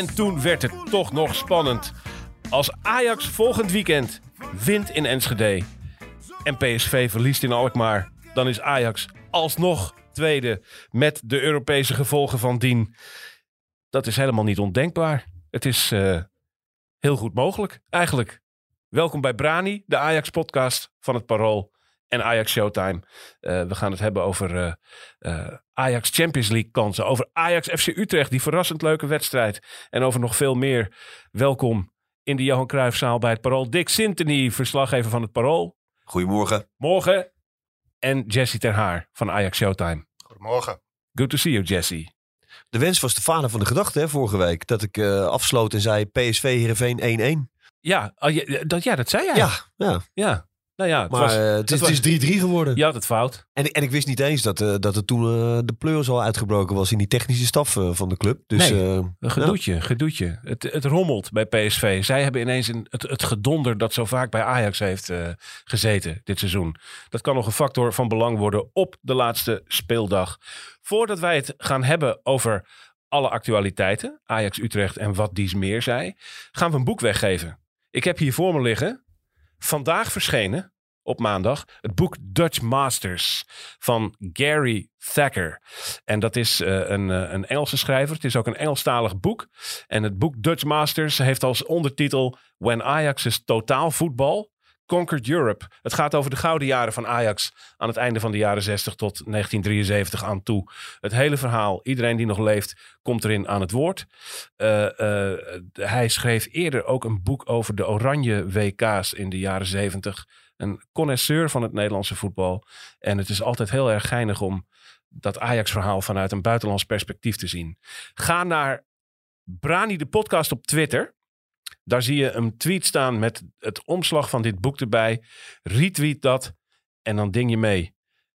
En toen werd het toch nog spannend. Als Ajax volgend weekend wint in Enschede en PSV verliest in Alkmaar, dan is Ajax alsnog tweede met de Europese gevolgen van dien. Dat is helemaal niet ondenkbaar. Het is eh, heel goed mogelijk, eigenlijk. Welkom bij Brani, de Ajax-podcast van het Parool en Ajax Showtime. Eh, we gaan het hebben over eh, eh, Ajax Champions League kansen. Over Ajax FC Utrecht, die verrassend leuke wedstrijd. En over nog veel meer. Welkom in de Johan Cruijffzaal bij het Parool. Dick Sintony, verslaggever van het Parool. Goedemorgen. Morgen. En Jesse Ter Haar van Ajax Showtime. Goedemorgen. Good to see you, Jesse. De wens was de vader van de gedachte hè, vorige week. Dat ik eh, afsloot en zei PSV Heerenveen 1-1. Ja, oh, dat, ja, dat zei jij. Ja, ja. Ja. Nou ja, het, maar was, eh, het, het is- het is 3-3 geworden. je had het fout. En, en ik wist niet eens dat, eh, dat er toen eh, de pleurs al uitgebroken was in die technische staf van de club. Dus Nee. Een gedoetje, gedoetje. Het, het rommelt bij PSV. Zij hebben ineens een, het, het gedonder dat zo vaak bij Ajax heeft gezeten dit seizoen. Dat kan nog een factor van belang worden op de laatste speeldag. Voordat wij het gaan hebben over alle actualiteiten, Ajax Utrecht en wat dies meer zei, gaan we een boek weggeven. Ik heb hier voor me liggen, vandaag verschenen op maandag, het boek Dutch Masters van Gary Thacker. En dat is eh, een, eh, een Engelse schrijver. Het is ook een Engelstalig boek. En het boek Dutch Masters heeft als ondertitel When Ajax is totaal voetbal. Conquered Europe. Het gaat over de gouden jaren van Ajax aan het einde van de jaren 60 tot 1973 aan toe. Het hele verhaal, iedereen die nog leeft, komt erin aan het woord. Eh, eh, hij schreef eerder ook een boek over de Oranje WK's in de jaren 70. Een connoisseur van het Nederlandse voetbal. En het is altijd heel erg geinig om dat Ajax-verhaal vanuit een buitenlands perspectief te zien. Ga naar Brani de podcast op Twitter. Daar zie je een tweet staan met het omslag van dit boek erbij. Retweet dat en dan ding je mee.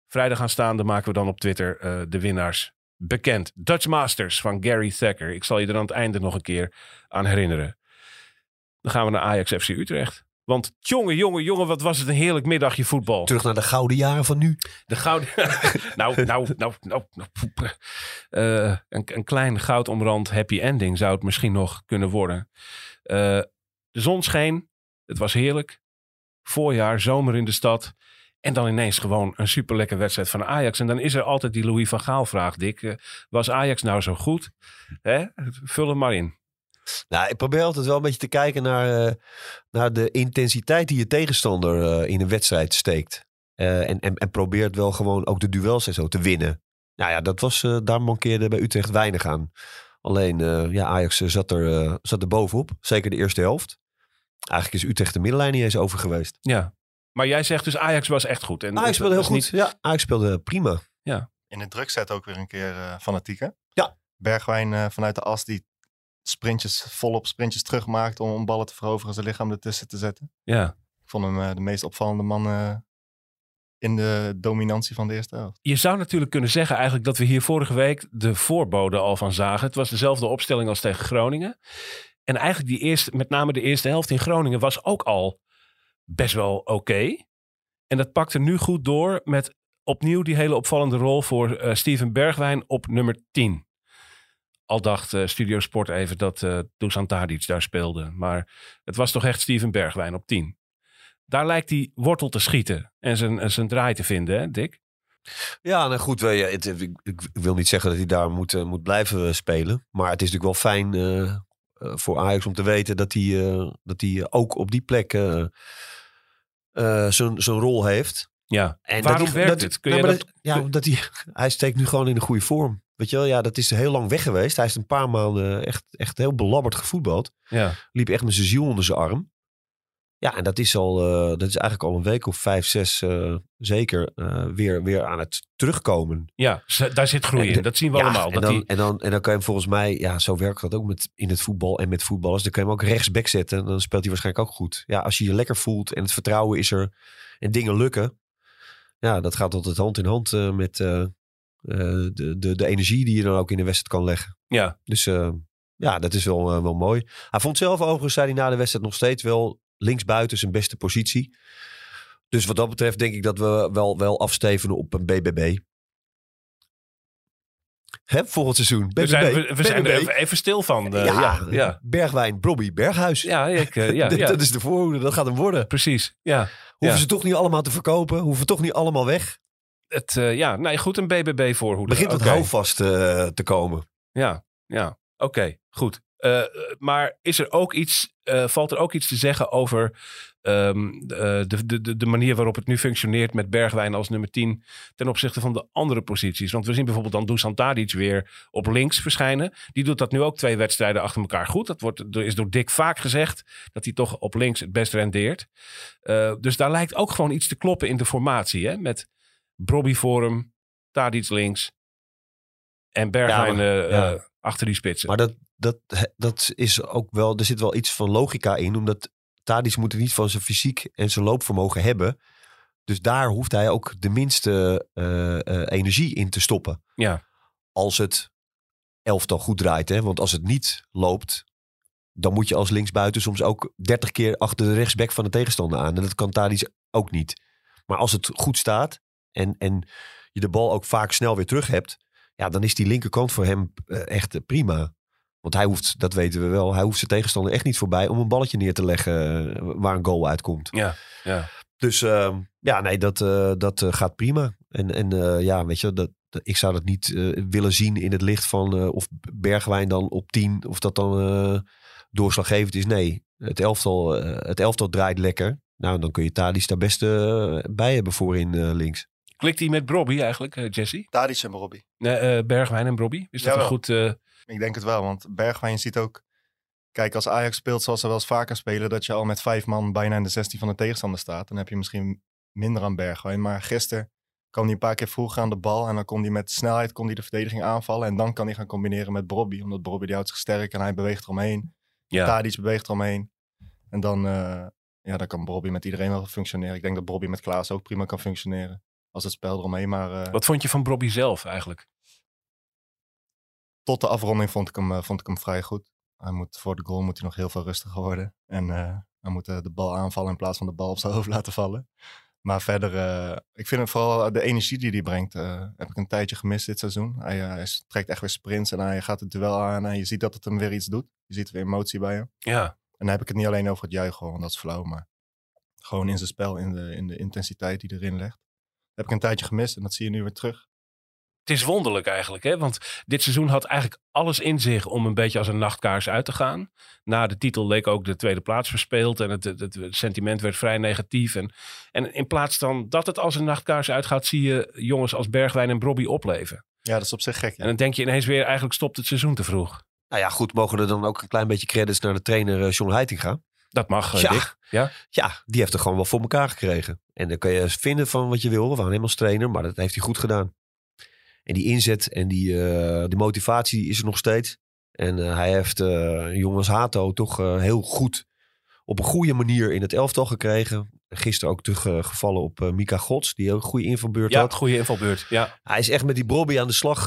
Vrijdag aanstaande maken we dan op Twitter eh, de winnaars bekend. Dutch Masters van Gary Thacker. Ik zal je er aan het einde nog een keer aan herinneren. Dan gaan we naar Ajax FC Utrecht. Want jongen, jongen, jongen, wat was het een heerlijk middagje voetbal. terug naar de gouden jaren van nu. De gouden. nou, nou, nou, nou. nou. Eh, een, een klein goudomrand happy ending zou het misschien nog kunnen worden. Eh, de zon scheen. Het was heerlijk. Voorjaar, zomer in de stad. En dan ineens gewoon een superlekker wedstrijd van Ajax. En dan is er altijd die Louis van Gaal vraag, Dick. Eh, was Ajax nou zo goed? Hè? Vul hem maar in. Nou, ik probeer altijd wel een beetje te kijken naar, eh, naar de intensiteit die je tegenstander in een wedstrijd steekt. En, en, en probeert wel gewoon ook de duels en zo te winnen. Nou ja, dat was, daar mankeerde bij Utrecht weinig aan. Alleen, eh, ja, Ajax eh, zat er, eh, zat er bovenop. Zeker de eerste helft. Eigenlijk is Utrecht de middenlijn niet eens over geweest. Ja. Maar jij zegt dus Ajax was echt goed. En Ajax speelde heel goed. niet- Ja, Ajax speelde prima. in de drukzet ook weer een keer eh fanatiek, hè? Ja. Bergwijn eh, vanuit de as die sprintjes, volop sprintjes terugmaakt om, om ballen te veroveren, zijn lichaam ertussen te zetten. Ja. Ik vond hem eh, de meest opvallende man eh, in de dominantie van de eerste helft. Je zou natuurlijk kunnen zeggen eigenlijk dat we hier vorige week de voorbode al van zagen. Het was dezelfde opstelling als tegen Groningen. En eigenlijk die eerste, met name de eerste helft in Groningen was ook al best wel oké. En dat pakte nu goed door met opnieuw die hele opvallende rol voor eh, Steven Bergwijn op nummer 10. Al dacht eh, Studio Sport even dat eh Dusan Tadic daar speelde. Maar het was toch echt Steven Bergwijn op 10. Daar lijkt die wortel te schieten en zijn, zijn draai te vinden, hè Dick? Ja, nou goed, het, ik, ik wil niet zeggen dat hij daar moet, eh, moet blijven eh, spelen. Maar het is natuurlijk wel fijn eh, voor Ajax om te weten dat hij, dat hij ook op die plek zijn rol heeft. Ja, En waarom dat hij- werkt dat, het? Kun nou, je dat, dat- ja, dat hij, hij steekt nu gewoon in een goede vorm. Weet je wel, ja, dat is heel lang weg geweest. Hij is een paar maanden echt, echt heel belabberd gevoetbald. Ja. Liep echt met zijn ziel onder zijn arm. Ja, en dat is, al, eh, dat is eigenlijk al een week of vijf, zes eh, zeker eh, weer, weer aan het terugkomen. ja, daar zit groei En in. Dat zien we Ja, allemaal. En Dat dan, die, en, dan, en dan kan je hem volgens mij, ja, zo werkt dat ook met, in het voetbal en met voetballers. Dan kan je hem ook rechtsback zetten. En dan speelt hij waarschijnlijk ook goed. Ja, als je je lekker voelt en het vertrouwen is er en dingen lukken. Ja, dat gaat altijd hand in hand met de, de, de energie die je dan ook in de wedstrijd kan leggen. ja, Dus ja, dat is wel, wel mooi. Hij vond zelf overigens, zei hij na de wedstrijd, nog steeds wel linksbuiten zijn beste positie. Dus wat dat betreft denk ik dat we wel, wel afstevenen op een BBB. Hè, volgend seizoen. BBB. we zijn, we, we zijn er even, even stil van. eh, ja, ja, ja. Bergwijn, Brobby, Berghuis. Ja, ik, eh, ja, dat, ja. dat is de voorhoede, dat gaat hem worden. precies. Ja. Hoeven ze toch niet allemaal te verkopen? Hoeven toch niet allemaal weg? Het, eh, ja, nee, goed, een BBB voorhoede. Begint het Oké. houvast te komen. Ja, ja. Oké, goed. Eh, eh, maar is er ook iets, eh, valt er ook iets te zeggen over ehm, de, de, de, de manier waarop het nu functioneert met Bergwijn als nummer 10 ten opzichte van de andere posities? Want we zien bijvoorbeeld dan Dusan Tadic weer op links verschijnen. Die doet dat nu ook twee wedstrijden achter elkaar goed. Dat wordt, is door Dick vaak gezegd dat hij toch op links het best rendeert. Eh, dus daar lijkt ook gewoon iets te kloppen in de formatie. Hè? Met Brobby voor hem, Tadic links en Bergwijn Ja, maar- eh, ja. eh, achter die spitsen. Maar dat, dat, dat is ook wel, er zit wel iets van logica in. Omdat Tadic moet er niet van zijn fysiek en zijn loopvermogen hebben. Dus daar hoeft hij ook de minste eh, eh, energie in te stoppen. Ja. Als het elftal goed draait. Hè? Want als het niet loopt, dan moet je als linksbuiten soms ook 30 keer achter de rechtsback van de tegenstander aan. En dat kan Tadic ook niet. Maar als het goed staat en, en je de bal ook vaak snel weer terug hebt. Ja, dan is die linkerkant voor hem eh, echt prima. Want hij hoeft, dat weten we wel, hij hoeft zijn tegenstander echt niet voorbij om een balletje neer te leggen eh, waar een goal uitkomt. Ja, ja. Dus ehm, ja, nee, dat, eh, dat eh, gaat prima. En, en eh, ja, weet je, dat, ik zou dat niet willen zien in het licht van eh, of Bergwijn dan op 10, of dat dan eh, doorslaggevend is. Nee, het elftal, het elftal draait lekker. Nou, dan kun je Tadic daar best bij hebben voorin eh, links. Klikt hij met Brobby eigenlijk, Jesse? Tadic en Robbie. Nee, eh, Bergwijn en Brobby? Is dat Jawel. een goed... Ik denk het wel, want Bergwijn je ziet ook... Kijk, als Ajax speelt zoals ze wel eens vaker spelen... dat je al met vijf man bijna in de 16 van de tegenstander staat. Dan heb je misschien minder aan Bergwijn. Maar gisteren kwam hij een paar keer vroeg aan de bal... en dan kon hij met snelheid kon hij de verdediging aanvallen... en dan kan hij gaan combineren met Brobby. Omdat Brobby die houdt zich sterk en hij beweegt eromheen. ja. Tadic beweegt eromheen. En dan, eh, ja, dan kan Brobby met iedereen wel functioneren. Ik denk dat Brobby met Klaas ook prima kan functioneren. Als het spel eromheen. Maar eh, Wat vond je van Brobby zelf eigenlijk? Tot de afronding vond ik, hem, eh, vond ik hem vrij goed. Hij moet, voor de goal moet hij nog heel veel rustiger worden. En eh, hij moet eh, de bal aanvallen in plaats van de bal op zijn hoofd laten vallen. Maar verder, ik vind het vooral de energie die hij brengt, heb ik een tijdje gemist dit seizoen. Hij, hij trekt echt weer sprints en hij gaat het duel aan en je ziet dat het hem weer iets doet. Je ziet weer emotie bij hem. Ja, En dan heb ik het niet alleen over het juichen, want dat is flauw, maar gewoon in zijn spel, in de, in de intensiteit die erin legt. Dat heb ik een tijdje gemist en dat zie je nu weer terug. Het is wonderlijk eigenlijk. Hè? Want dit seizoen had eigenlijk alles in zich om een beetje als een nachtkaars uit te gaan. Na de titel leek ook de tweede plaats verspeeld. En het, het, het sentiment werd vrij negatief. En, en in plaats dan dat het als een nachtkaars uitgaat... zie je jongens als Bergwijn en Brobby opleven. Ja, dat is op zich gek. ja. En dan denk je ineens weer... eigenlijk stopt het seizoen te vroeg. Nou ja, goed, mogen er dan ook een klein beetje credits naar de trainer eh, John Heitinga. Dat mag, eh, Ja. Dick. Ja? Ja, die heeft er gewoon wel voor elkaar gekregen. En dan kan je vinden van wat je wil. We waren helemaal als trainer, maar dat heeft hij goed gedaan. En die inzet en die, die motivatie is er nog steeds. En eh, hij heeft eh jongens Hato toch heel goed op een goede manier in het elftal gekregen. Gisteren ook teruggevallen op Mika Gods, die ook een goede invalbeurt Ja, had. goede invalbeurt. Ja, Hij is echt met die Brobby aan de slag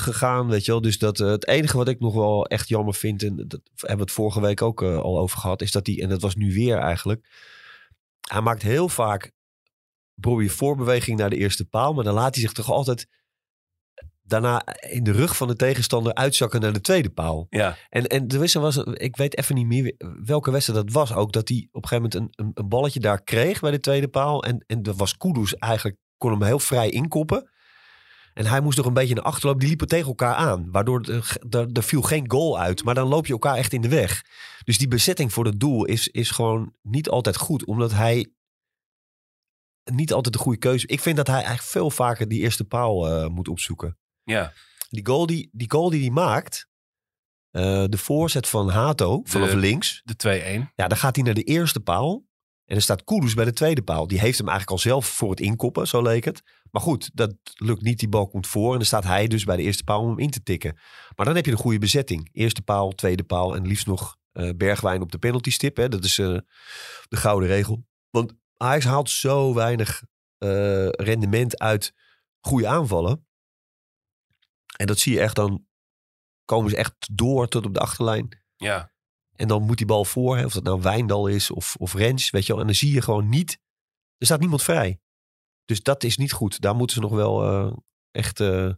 gegaan, weet je wel. Dus dat, het enige wat ik nog wel echt jammer vind, en dat hebben we het vorige week ook al over gehad, is dat hij, en dat was nu weer eigenlijk, hij maakt heel vaak Brobby voorbeweging naar de eerste paal, maar dan laat hij zich toch altijd daarna in de rug van de tegenstander uitzakken naar de tweede paal. ja. En, en de wissel was, ik weet even niet meer welke wedstrijd dat was ook, dat hij op een gegeven moment een, een, een balletje daar kreeg bij de tweede paal. En, en dat was Kudus eigenlijk, kon hem heel vrij inkoppen. En hij moest nog een beetje naar achter lopen. Die liepen tegen elkaar aan. Waardoor er viel geen goal uit. Maar dan loop je elkaar echt in de weg. Dus die bezetting voor het doel is, is gewoon niet altijd goed. Omdat hij niet altijd de goede keuze... Ik vind dat hij eigenlijk veel vaker die eerste paal eh, moet opzoeken. Ja. Die goal die, die, goal die hij maakt, eh, de voorzet van Hato vanaf De- links. De 2-1. Ja, dan gaat hij naar de eerste paal. En er staat Kudus bij de tweede paal. Die heeft hem eigenlijk al zelf voor het inkoppen, zo leek het. Maar goed, dat lukt niet. Die bal komt voor. En dan staat hij dus bij de eerste paal om hem in te tikken. Maar dan heb je een goede bezetting. Eerste paal, tweede paal en liefst nog eh, Bergwijn op de penalty stip. Hè. Dat is eh, de gouden regel. Want Ajax haalt zo weinig rendement uit goede aanvallen. En dat zie je echt dan. Komen ze echt door tot op de achterlijn. Ja. En dan moet die bal voor, hè, of dat nou Wijndal is of, of Rens, weet je wel. En dan zie je gewoon niet, er staat niemand vrij. Dus dat is niet goed. Daar moeten ze nog wel eh, echt eh,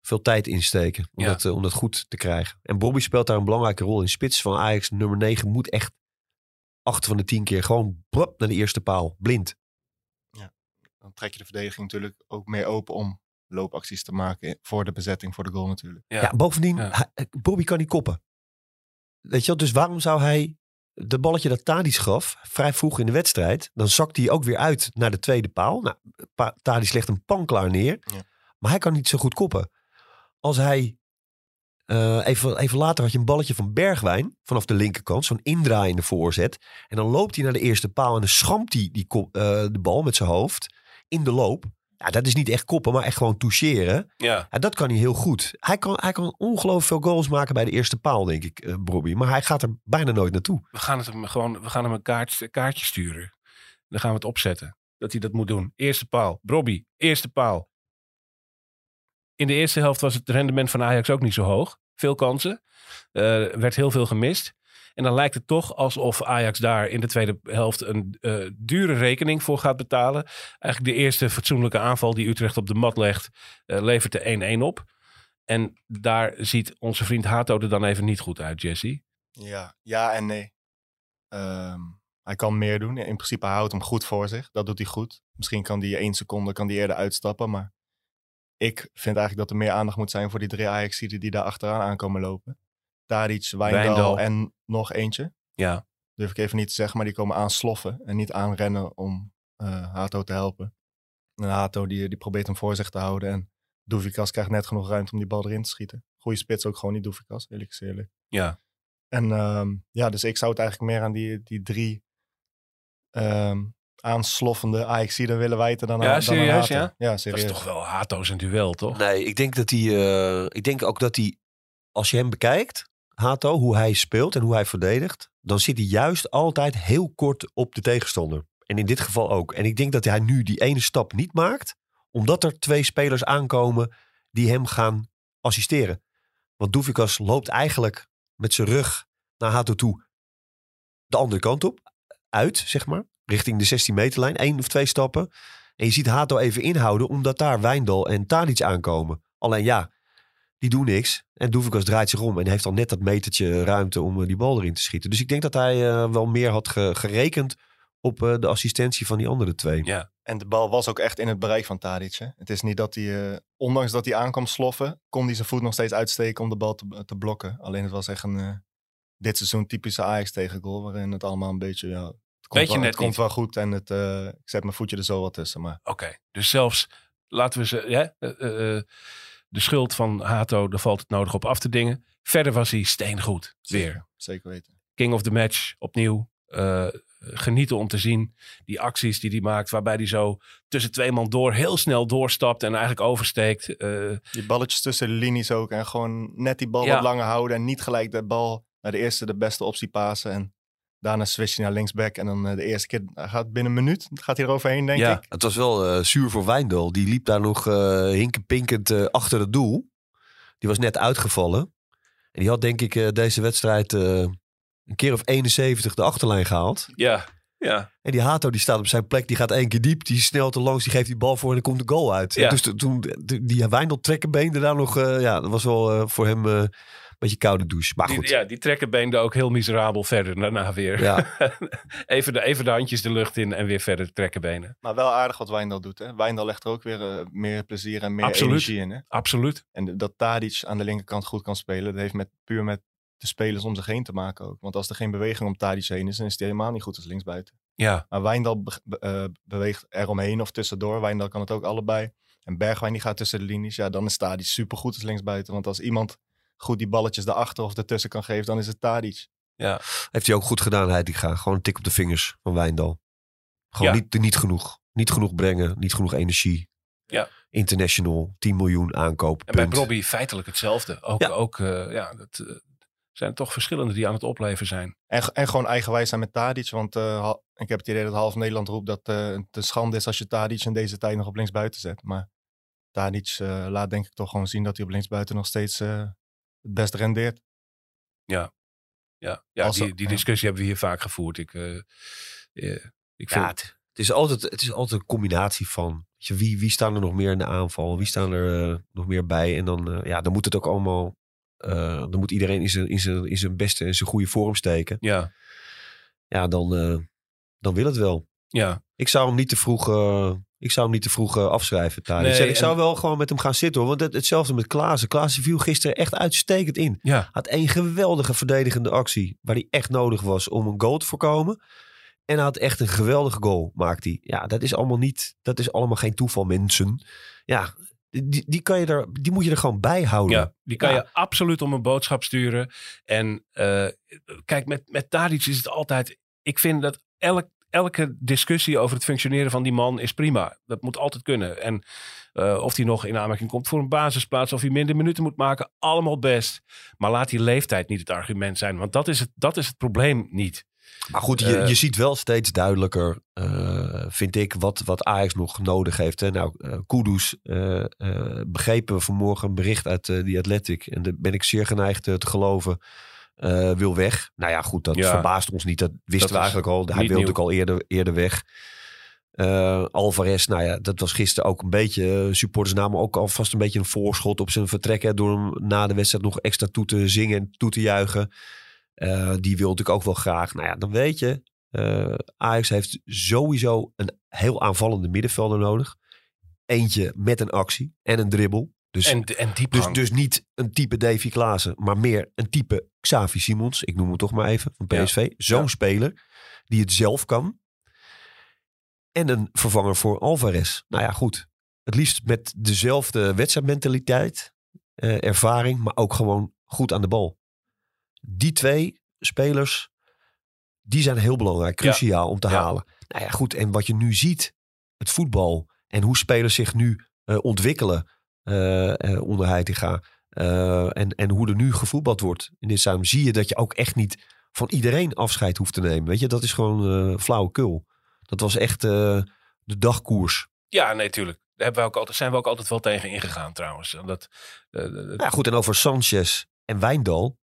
veel tijd in steken om, Ja. dat, eh, om dat goed te krijgen. En Bobby speelt daar een belangrijke rol in. Spits van Ajax nummer 9 moet echt acht van de tien keer gewoon naar de eerste paal. Blind. Dan trek je de verdediging natuurlijk ook meer open om loopacties te maken voor de bezetting, voor de goal natuurlijk. Ja. Ja, bovendien, Ja. hij- Bobby kan niet koppen. Weet je wel, dus waarom zou hij de balletje dat Tadis gaf, vrij vroeg in de wedstrijd, dan zakt hij ook weer uit naar de tweede paal. Nou, Pa- Tadic legt een pan klaar neer, Ja. maar hij kan niet zo goed koppen. Als hij, eh, even, even later had je een balletje van Bergwijn vanaf de linkerkant, zo'n indraaiende voorzet. En dan loopt hij naar de eerste paal en dan schampt hij die eh, de bal met zijn hoofd in de loop. Ja, dat is niet echt koppen, maar echt gewoon toucheren. Ja. Ja, dat kan hij heel goed. Hij kan, hij kan ongelooflijk veel goals maken bij de eerste paal, denk ik, Bobby. Maar hij gaat er bijna nooit naartoe. We gaan, het hem gewoon, we gaan hem een kaart, kaartje sturen. Dan gaan we het opzetten. Dat hij dat moet doen. Eerste paal. Brobby, eerste paal. In de eerste helft was het rendement van Ajax ook niet zo hoog. Veel kansen. Eh, werd heel veel gemist. En dan lijkt het toch alsof Ajax daar in de tweede helft een eh, dure rekening voor gaat betalen. Eigenlijk de eerste fatsoenlijke aanval die Utrecht op de mat legt, eh, levert de 1-1 op. En daar ziet onze vriend Hato er dan even niet goed uit, Jesse. Ja, ja en nee. Ehm, hij kan meer doen. In principe hij houdt hem goed voor zich. Dat doet hij goed. Misschien kan hij één seconde kan die eerder uitstappen. Maar ik vind eigenlijk dat er meer aandacht moet zijn voor die drie ajax die daar achteraan aankomen lopen. Tadic, Wijndal, Wijndal. en nog eentje. Ja, Durf ik even niet te zeggen, maar die komen aansloffen. En niet aanrennen om eh Hato te helpen. En Hato die, die probeert hem voor zich te houden. En Doevikas krijgt net genoeg ruimte om die bal erin te schieten. Goeie spits ook gewoon niet Doevikas, eerlijk is eerlijk. ja. En ehm, ja, dus ik zou het eigenlijk meer aan die, die drie ehm aansloffende AXC willen wijten dan, Ja, aan, dan serieus, aan Hato. ja? Ja, Dat is toch wel Hato's een duel, toch? Nee, ik denk dat hij. eh, ik denk ook dat hij. Als je hem bekijkt, Hato, hoe hij speelt en hoe hij verdedigt. dan zit hij juist altijd heel kort op de tegenstander. En in dit geval ook. En ik denk dat hij nu die ene stap niet maakt. omdat er twee spelers aankomen die hem gaan assisteren. Want Doevikas loopt eigenlijk met zijn rug naar Hato toe. de andere kant op. Uit, zeg maar. Richting de 16 meterlijn. één of twee stappen. En je ziet Hato even inhouden, omdat daar Wijndal en Tadic aankomen. Alleen ja, die doen niks. En Doevikas draait zich om en heeft al net dat metertje ruimte om eh, die bal erin te schieten. Dus ik denk dat hij eh, wel meer had ge- gerekend op eh, de assistentie van die andere twee. Ja. En de bal was ook echt in het bereik van Tadic. Hè? Het is niet dat hij, eh, ondanks dat hij aankwam sloffen, kon hij zijn voet nog steeds uitsteken om de bal te, te blokken. Alleen het was echt een, eh, dit seizoen typische Ajax tegengoal, waarin het allemaal een beetje, ja, het komt, Weet je wel, net het komt niet. wel goed en het, eh, ik zet mijn voetje er zo wat tussen. Maar Oké, dus zelfs laten we ze. Ja, de schuld van Hato, daar valt het nodig op af te dingen. Verder was hij steengoed. Weer. zeker, zeker weten. King of the match opnieuw. Eh, genieten om te zien. Die acties die hij maakt, waarbij hij zo tussen twee man door heel snel doorstapt en eigenlijk oversteekt. Eh, Die balletjes tussen de linies ook en gewoon net die bal Ja. wat langer houden en niet gelijk de bal naar de eerste de beste optie pasen en daarna switch je naar linksback en dan eh, de eerste keer gaat binnen een minuut gaat hij er overheen denk Ja. ik. Het was wel eh, zuur voor Wijndal. Die liep daar nog eh hinkenpinkend achter het doel. Die was net uitgevallen. En die had denk ik eh, deze wedstrijd eh, een keer of 71 de achterlijn gehaald. ja, ja. En die Hato die staat op zijn plek. Die gaat één keer diep. Die snelt er langs. Die geeft die bal voor en dan komt de goal uit. Ja. Dus to- toen die Wijndal trekkenbeende daar nog. eh, ja, dat was wel eh, voor hem eh, beetje koude douche. Maar Die, goed. ja, die trekken beende ook heel miserabel verder daarna weer. Ja. even, de, even de handjes de lucht in en weer verder trekken benen. Maar wel aardig wat Wijndal doet. Hè? Wijndal legt er ook weer eh, meer plezier en meer Absoluut. energie in. Hè? Absoluut. En dat Tadic aan de linkerkant goed kan spelen, dat heeft met, puur met de spelers om zich heen te maken ook. Want als er geen beweging om Tadic heen is, dan is hij helemaal niet goed als linksbuiten. Ja, Maar Wijndal be- be- eh, beweegt eromheen of tussendoor. Wijndal kan het ook allebei. En Bergwijn die gaat tussen de linies. Ja, dan is Tadic supergoed als linksbuiten. Want als iemand goed die balletjes daarachter of ertussen kan geven, dan is het Tadic. Heeft hij ook goed gedaan, Heitinga. Gewoon een tik op de vingers van Wijndal. Gewoon Ja. niet, niet genoeg. Niet genoeg brengen, niet genoeg energie. Ja. International, 10 miljoen aankoop. En bij. Robbie feitelijk hetzelfde. Ook, Ja. ook eh, ja, dat eh, zijn toch verschillende die aan het opleven zijn. En, en gewoon eigenwijs zijn met Tadic. Want eh, ik heb het idee dat half Nederland roept dat eh, het een schande is als je Tadic in deze tijd nog op linksbuiten zet. Maar Tadic eh, laat denk ik toch gewoon zien dat hij op linksbuiten nog steeds eh, het best rendeert. Ja, ja Als- die, die ja. discussie hebben we hier vaak gevoerd. Ik, eh, eh, ik vind, Ja, het, het is altijd, het is altijd een combinatie van weet je, wie, wie staan er nog meer in de aanval, wie staan er eh, nog meer bij. En dan, ja, dan moet het ook allemaal, eh, dan moet iedereen in zijn, in, zijn, in zijn beste en zijn goede vorm steken. ja, Ja, dan, eh, dan wil het wel. ja, Ik zou hem niet te vroeg, eh, ik zou hem niet te vroeg eh, afschrijven. Tadic. Nee, En ik zou wel gewoon met hem gaan zitten. Hoor. Want het, hetzelfde met Klaassen. Klaassen viel gisteren echt uitstekend in. ja. Had één geweldige verdedigende actie. Waar hij echt nodig was om een goal te voorkomen. En hij had echt een geweldige goal, maakt hij. Ja, dat is allemaal niet, dat is allemaal geen toeval, mensen. Ja, die, die, kan je er, die moet je er gewoon bij houden. Ja, die kan Ja. je absoluut om een boodschap sturen. En eh, kijk, met, met Tadic is het altijd... Ik vind dat elk, elke discussie over het functioneren van die man is prima. Dat moet altijd kunnen. En eh, of hij nog in aanmerking komt voor een basisplaats... of hij minder minuten moet maken, allemaal best. Maar laat die leeftijd niet het argument zijn. Want dat is het, dat is het probleem niet. Maar goed, je, Eh, je ziet wel steeds duidelijker, eh, vind ik, wat, wat Ajax nog nodig heeft. Hè. Nou, Kudus eh, begrepen we vanmorgen een bericht uit The Athletic. En daar ben ik zeer geneigd te geloven. Eh, wil weg. Nou ja, goed, dat Ja. verbaast ons niet. Dat wisten Dat we eigenlijk al. Hij wilde natuurlijk al eerder, eerder weg. Eh, Alvarez, nou ja, dat was gisteren ook een beetje. eh, supporters namen ook alvast een beetje een voorschot op zijn vertrek. Hè, door hem na de wedstrijd nog extra toe te zingen en toe te juichen. Die wil natuurlijk ook wel graag. Nou ja, dan weet je, Ajax heeft sowieso een heel aanvallende middenvelder nodig. Eentje met een actie en een dribbel. Dus, En, en dus, dus niet een type Davy Klaassen, maar meer een type Xavi Simons. Ik noem hem toch maar even, van Ja. PSV. Zo'n Ja. speler die het zelf kan. En een vervanger voor Alvarez. Nou ja, goed. Het liefst met dezelfde wedstrijdmentaliteit, eh, ervaring, maar ook gewoon goed aan de bal. Die twee spelers, die zijn heel belangrijk, Ja. cruciaal om te halen. Nou ja, goed. En wat je nu ziet, het voetbal en hoe spelers zich nu eh, ontwikkelen eh, eh, onder Heitinga. eh, en, en hoe er nu gevoetbald wordt in dit stadium, zie je dat je ook echt niet van iedereen afscheid hoeft te nemen. Weet je, dat is gewoon eh flauwekul. Dat was echt de dagkoers. Ja, nee, tuurlijk. Daar hebben we ook altijd, zijn we ook altijd wel tegen ingegaan trouwens. En Dat, ja, goed, en over Sanchez en Wijndal,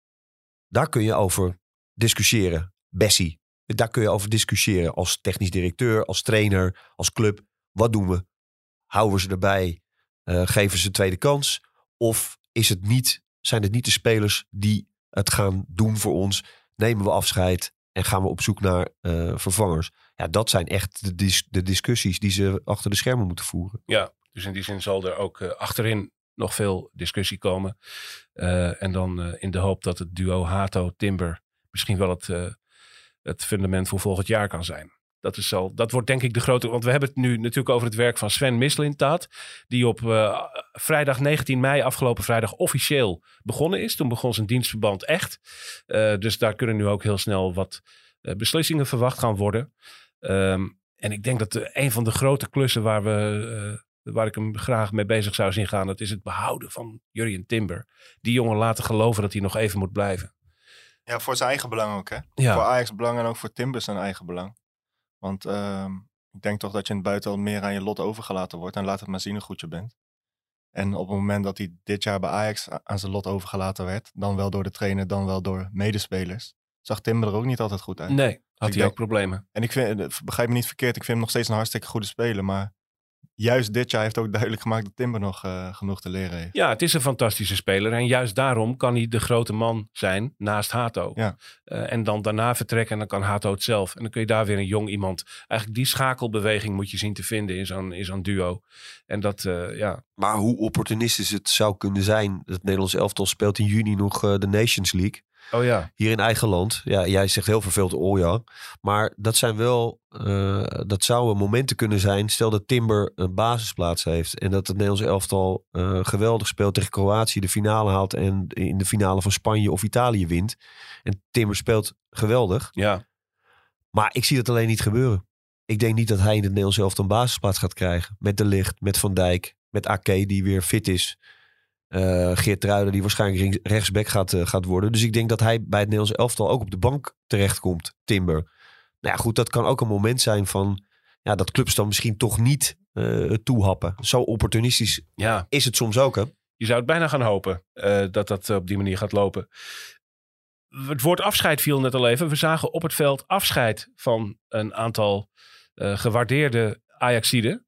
daar kun je over discussiëren. Bessie, daar kun je over discussiëren als technisch directeur, als trainer, als club. Wat doen we? Houden we ze erbij? Eh, geven ze een tweede kans? Of is het niet, zijn het niet de spelers die het gaan doen voor ons? Nemen we afscheid en gaan we op zoek naar eh, vervangers? Ja, dat zijn echt de, de discussies die ze achter de schermen moeten voeren. Ja, dus in die zin zal er ook eh, achterin nog veel discussie komen. En dan in de hoop dat het duo Hato-Timber misschien wel het, het fundament voor volgend jaar kan zijn. Dat, is al, dat wordt denk ik de grote... Want we hebben het nu natuurlijk over het werk van Sven Mislintaat. Die op eh, vrijdag 19 mei, afgelopen vrijdag, officieel begonnen is. Toen begon zijn dienstverband echt. Eh, dus daar kunnen nu ook heel snel wat eh, beslissingen verwacht gaan worden. Ehm, en ik denk dat de, een van de grote klussen waar we... waar ik hem graag mee bezig zou zien gaan, dat is het behouden van Jurjen Timber. Die jongen laten geloven dat hij nog even moet blijven. Ja, voor zijn eigen belang ook, hè? Ja. Voor Ajax belang en ook voor Timbers zijn eigen belang. Want ehm, ik denk toch dat je in het buitenland meer aan je lot overgelaten wordt. En laat het maar zien hoe goed je bent. En op het moment dat hij dit jaar bij Ajax aan zijn lot overgelaten werd, dan wel door de trainer, dan wel door medespelers, zag Timber er ook niet altijd goed uit. Nee, had hij denk- ook problemen. En ik vind, eh, begrijp me niet verkeerd, ik vind hem nog steeds een hartstikke goede speler. Maar juist dit jaar heeft ook duidelijk gemaakt dat Timber nog eh, genoeg te leren heeft. Ja, het is een fantastische speler. En juist daarom kan hij de grote man zijn naast Hato. Ja. Eh, en dan daarna vertrekken en dan kan Hato het zelf. En dan kun je daar weer een jong iemand... Eigenlijk die schakelbeweging moet je zien te vinden in zo'n, in zo'n duo. En dat, eh, ja, Maar hoe opportunistisch het zou kunnen zijn. Het Nederlands elftal speelt in juni nog de Nations League. Oh ja. hier in eigen land. Ja, jij zegt heel verveeld Olja. Maar dat zijn wel, eh, dat zouden momenten kunnen zijn. Stel dat Timber een basisplaats heeft. En dat het Nederlands elftal eh, geweldig speelt tegen Kroatië. De finale haalt en in de finale van Spanje of Italië wint. En Timber speelt geweldig. Ja. Maar ik zie dat alleen niet gebeuren. Ik denk niet dat hij in het Nederlands elftal een basisplaats gaat krijgen. Met De Licht, met Van Dijk, met Ake die weer fit is. Eh Geert Ruiden die waarschijnlijk rechtsback gaat, eh, gaat worden. Dus ik denk dat hij bij het Nederlands elftal ook op de bank terechtkomt, Timber. Nou ja, goed, dat kan ook een moment zijn van... Ja, dat clubs dan misschien toch niet eh toehappen. Zo opportunistisch ja. is het soms ook, hè? Je zou het bijna gaan hopen dat dat op die manier gaat lopen. Het woord afscheid viel net al even. We zagen op het veld afscheid van een aantal gewaardeerde Ajaxiden.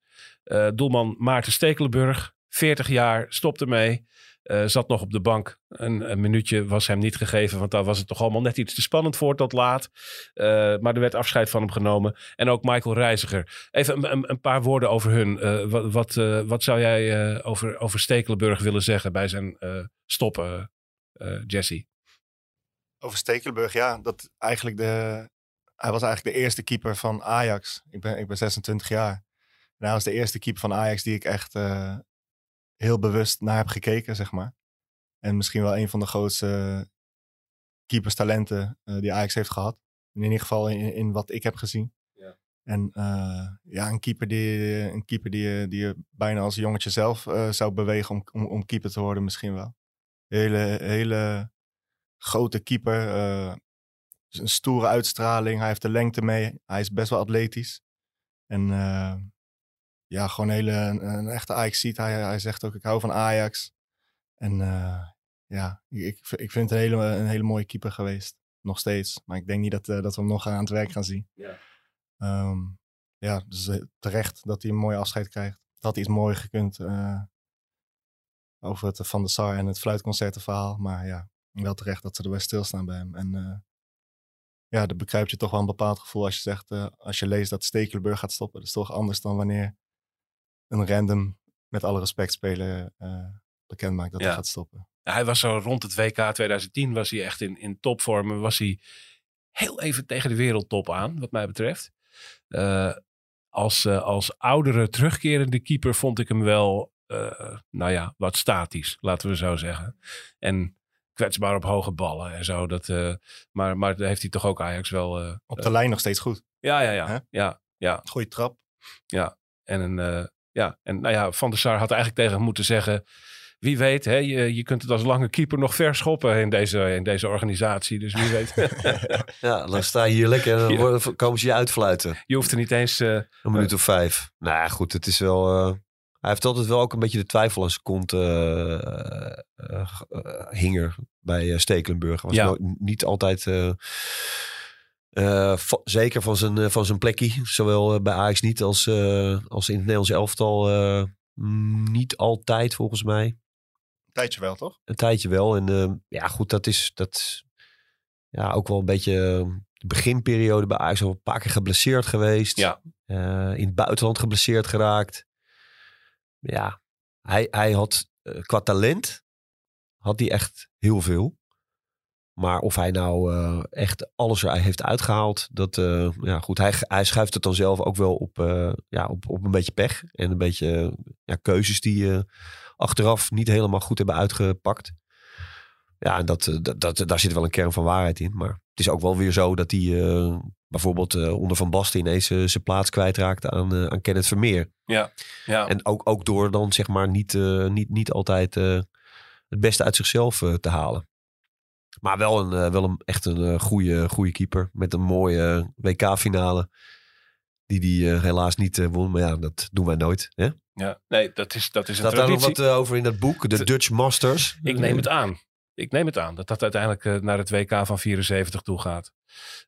Doelman Maarten Stekelenburg, 40 jaar, stopte mee. Eh, zat nog op de bank. Een, minuutje was hem niet gegeven, want daar was het toch allemaal net iets te spannend voor tot laat. Eh, maar er werd afscheid van hem genomen. En ook Michael Reiziger. Even een, een, paar woorden over hun. Eh, wat, wat, wat zou jij over, over Stekelenburg willen zeggen bij zijn stoppen, Jesse? Over Stekelenburg, ja. Dat eigenlijk de, hij was eigenlijk de eerste keeper van Ajax. Ik ben, ik ben 26 jaar. En hij was de eerste keeper van Ajax die ik echt heel bewust naar heb gekeken, zeg maar. En misschien wel een van de grootste keeperstalenten eh, die Ajax heeft gehad. In ieder geval in, in wat ik heb gezien. Ja. En eh, ja, een keeper, die, een keeper die, je- die je bijna als jongetje zelf eh, zou bewegen om, om, om keeper te worden misschien wel. Hele, hele grote keeper. een stoere uitstraling. Hij heeft de lengte mee. Hij is best wel atletisch. En ja, gewoon een hele, een, een echte Ajax ziet. Hij, hij zegt ook, ik hou van Ajax. En eh, ja, ik, ik vind het een hele, een hele mooie keeper geweest. Nog steeds. Maar ik denk niet dat, eh, dat we hem nog aan het werk gaan zien. Ja. Ehm, ja, dus eh, terecht dat hij een mooi afscheid krijgt. Dat had iets mooier gekund over het Van de Sar en het fluitconcertenverhaal. Maar ja, wel terecht dat ze erbij stilstaan bij hem. En ja, dat bekruipt je toch wel een bepaald gevoel als je zegt, als je leest dat Stekelenburg gaat stoppen. Dat is toch anders dan wanneer een random, met alle respect speler, eh bekend maakt dat Ja. hij gaat stoppen. Ja, hij was zo rond het WK 2010 was hij echt in, in topvorm. En Was hij heel even tegen de wereldtop aan, wat mij betreft. Eh, als, eh, als oudere terugkerende keeper vond ik hem wel, nou ja, wat statisch, laten we zo zeggen. En kwetsbaar op hoge ballen en zo. Dat, eh, maar, maar heeft hij toch ook Ajax wel... Op de lijn nog steeds goed. ja, ja, ja, ja, ja. Goeie trap. En, een, ja, en nou ja, Van der Sar had eigenlijk tegen hem moeten zeggen... Wie weet, hè, je, je kunt het als lange keeper nog verschoppen in deze, in deze organisatie. Dus wie weet. Ja, dan sta je hier lekker en dan worden- komen ze je uitfluiten. je hoeft er niet eens... eh, Een minuut of vijf. Nou ja, goed, het is wel... eh, hij heeft altijd wel ook een beetje de twijfel aan zijn kont eh, hinger bij Stekelenburg. Was Ja. nooit- niet altijd... eh, zeker van zijn, eh, van zijn plekje. Zowel eh, bij Ajax niet als, eh, als in het Nederlands elftal. niet altijd volgens mij. Tijdje wel, toch? Een tijdje wel. En eh, ja, goed, dat is, dat ja, ook wel een beetje de beginperiode bij Ajax. Al een paar keer geblesseerd geweest. Ja. Eh, in het buitenland geblesseerd geraakt. Ja, hij, hij had qua talent had hij echt heel veel. Maar of hij nou eh, echt alles er heeft uitgehaald, dat, eh, ja goed, hij, hij schuift het dan zelf ook wel op, eh, ja, op, op een beetje pech. En een beetje ja, keuzes die achteraf niet helemaal goed hebben uitgepakt. Ja, en dat, dat, dat, daar zit wel een kern van waarheid in. Maar het is ook wel weer zo dat hij bijvoorbeeld onder Van Basten ineens zijn plaats kwijtraakte aan, aan Kenneth Vermeer. ja, En ook, ook door dan zeg maar niet, niet, niet altijd het beste uit zichzelf te halen. Maar wel, een, eh, wel een, echt een eh, goede, goede keeper. Met een mooie WK-finale. Die die eh, helaas niet eh, won. Maar ja, dat doen wij nooit. Hè? ja. Nee, dat is, dat is een Staat daar nog wat eh, over in dat boek? De Dutch Masters. Ik neem het aan. Ik neem het aan dat dat uiteindelijk eh, naar het WK van 74 toe gaat.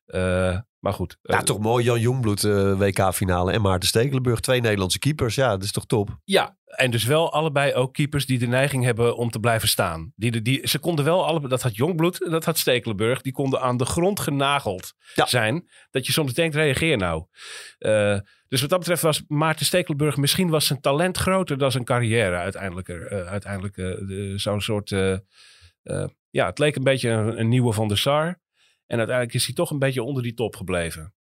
Eh, maar goed. Ja, eh, toch mooi. Jan Jongbloed eh, WK-finale. En Maarten Stekelenburg. Twee Nederlandse keepers. Ja, dat is toch top? Ja, en dus wel allebei ook keepers die de neiging hebben om te blijven staan. Die, die, ze konden wel allebei, dat had Jongbloed en dat had Stekelenburg, die konden aan de grond genageld Ja. zijn. Dat je soms denkt, reageer nou. Dus wat dat betreft was Maarten Stekelenburg, misschien was zijn talent groter dan zijn carrière uiteindelijk. er, eh, uiteindelijk de- zo'n soort, ja, het leek een beetje een, een nieuwe Van der Sar. En uiteindelijk is hij toch een beetje onder die top gebleven.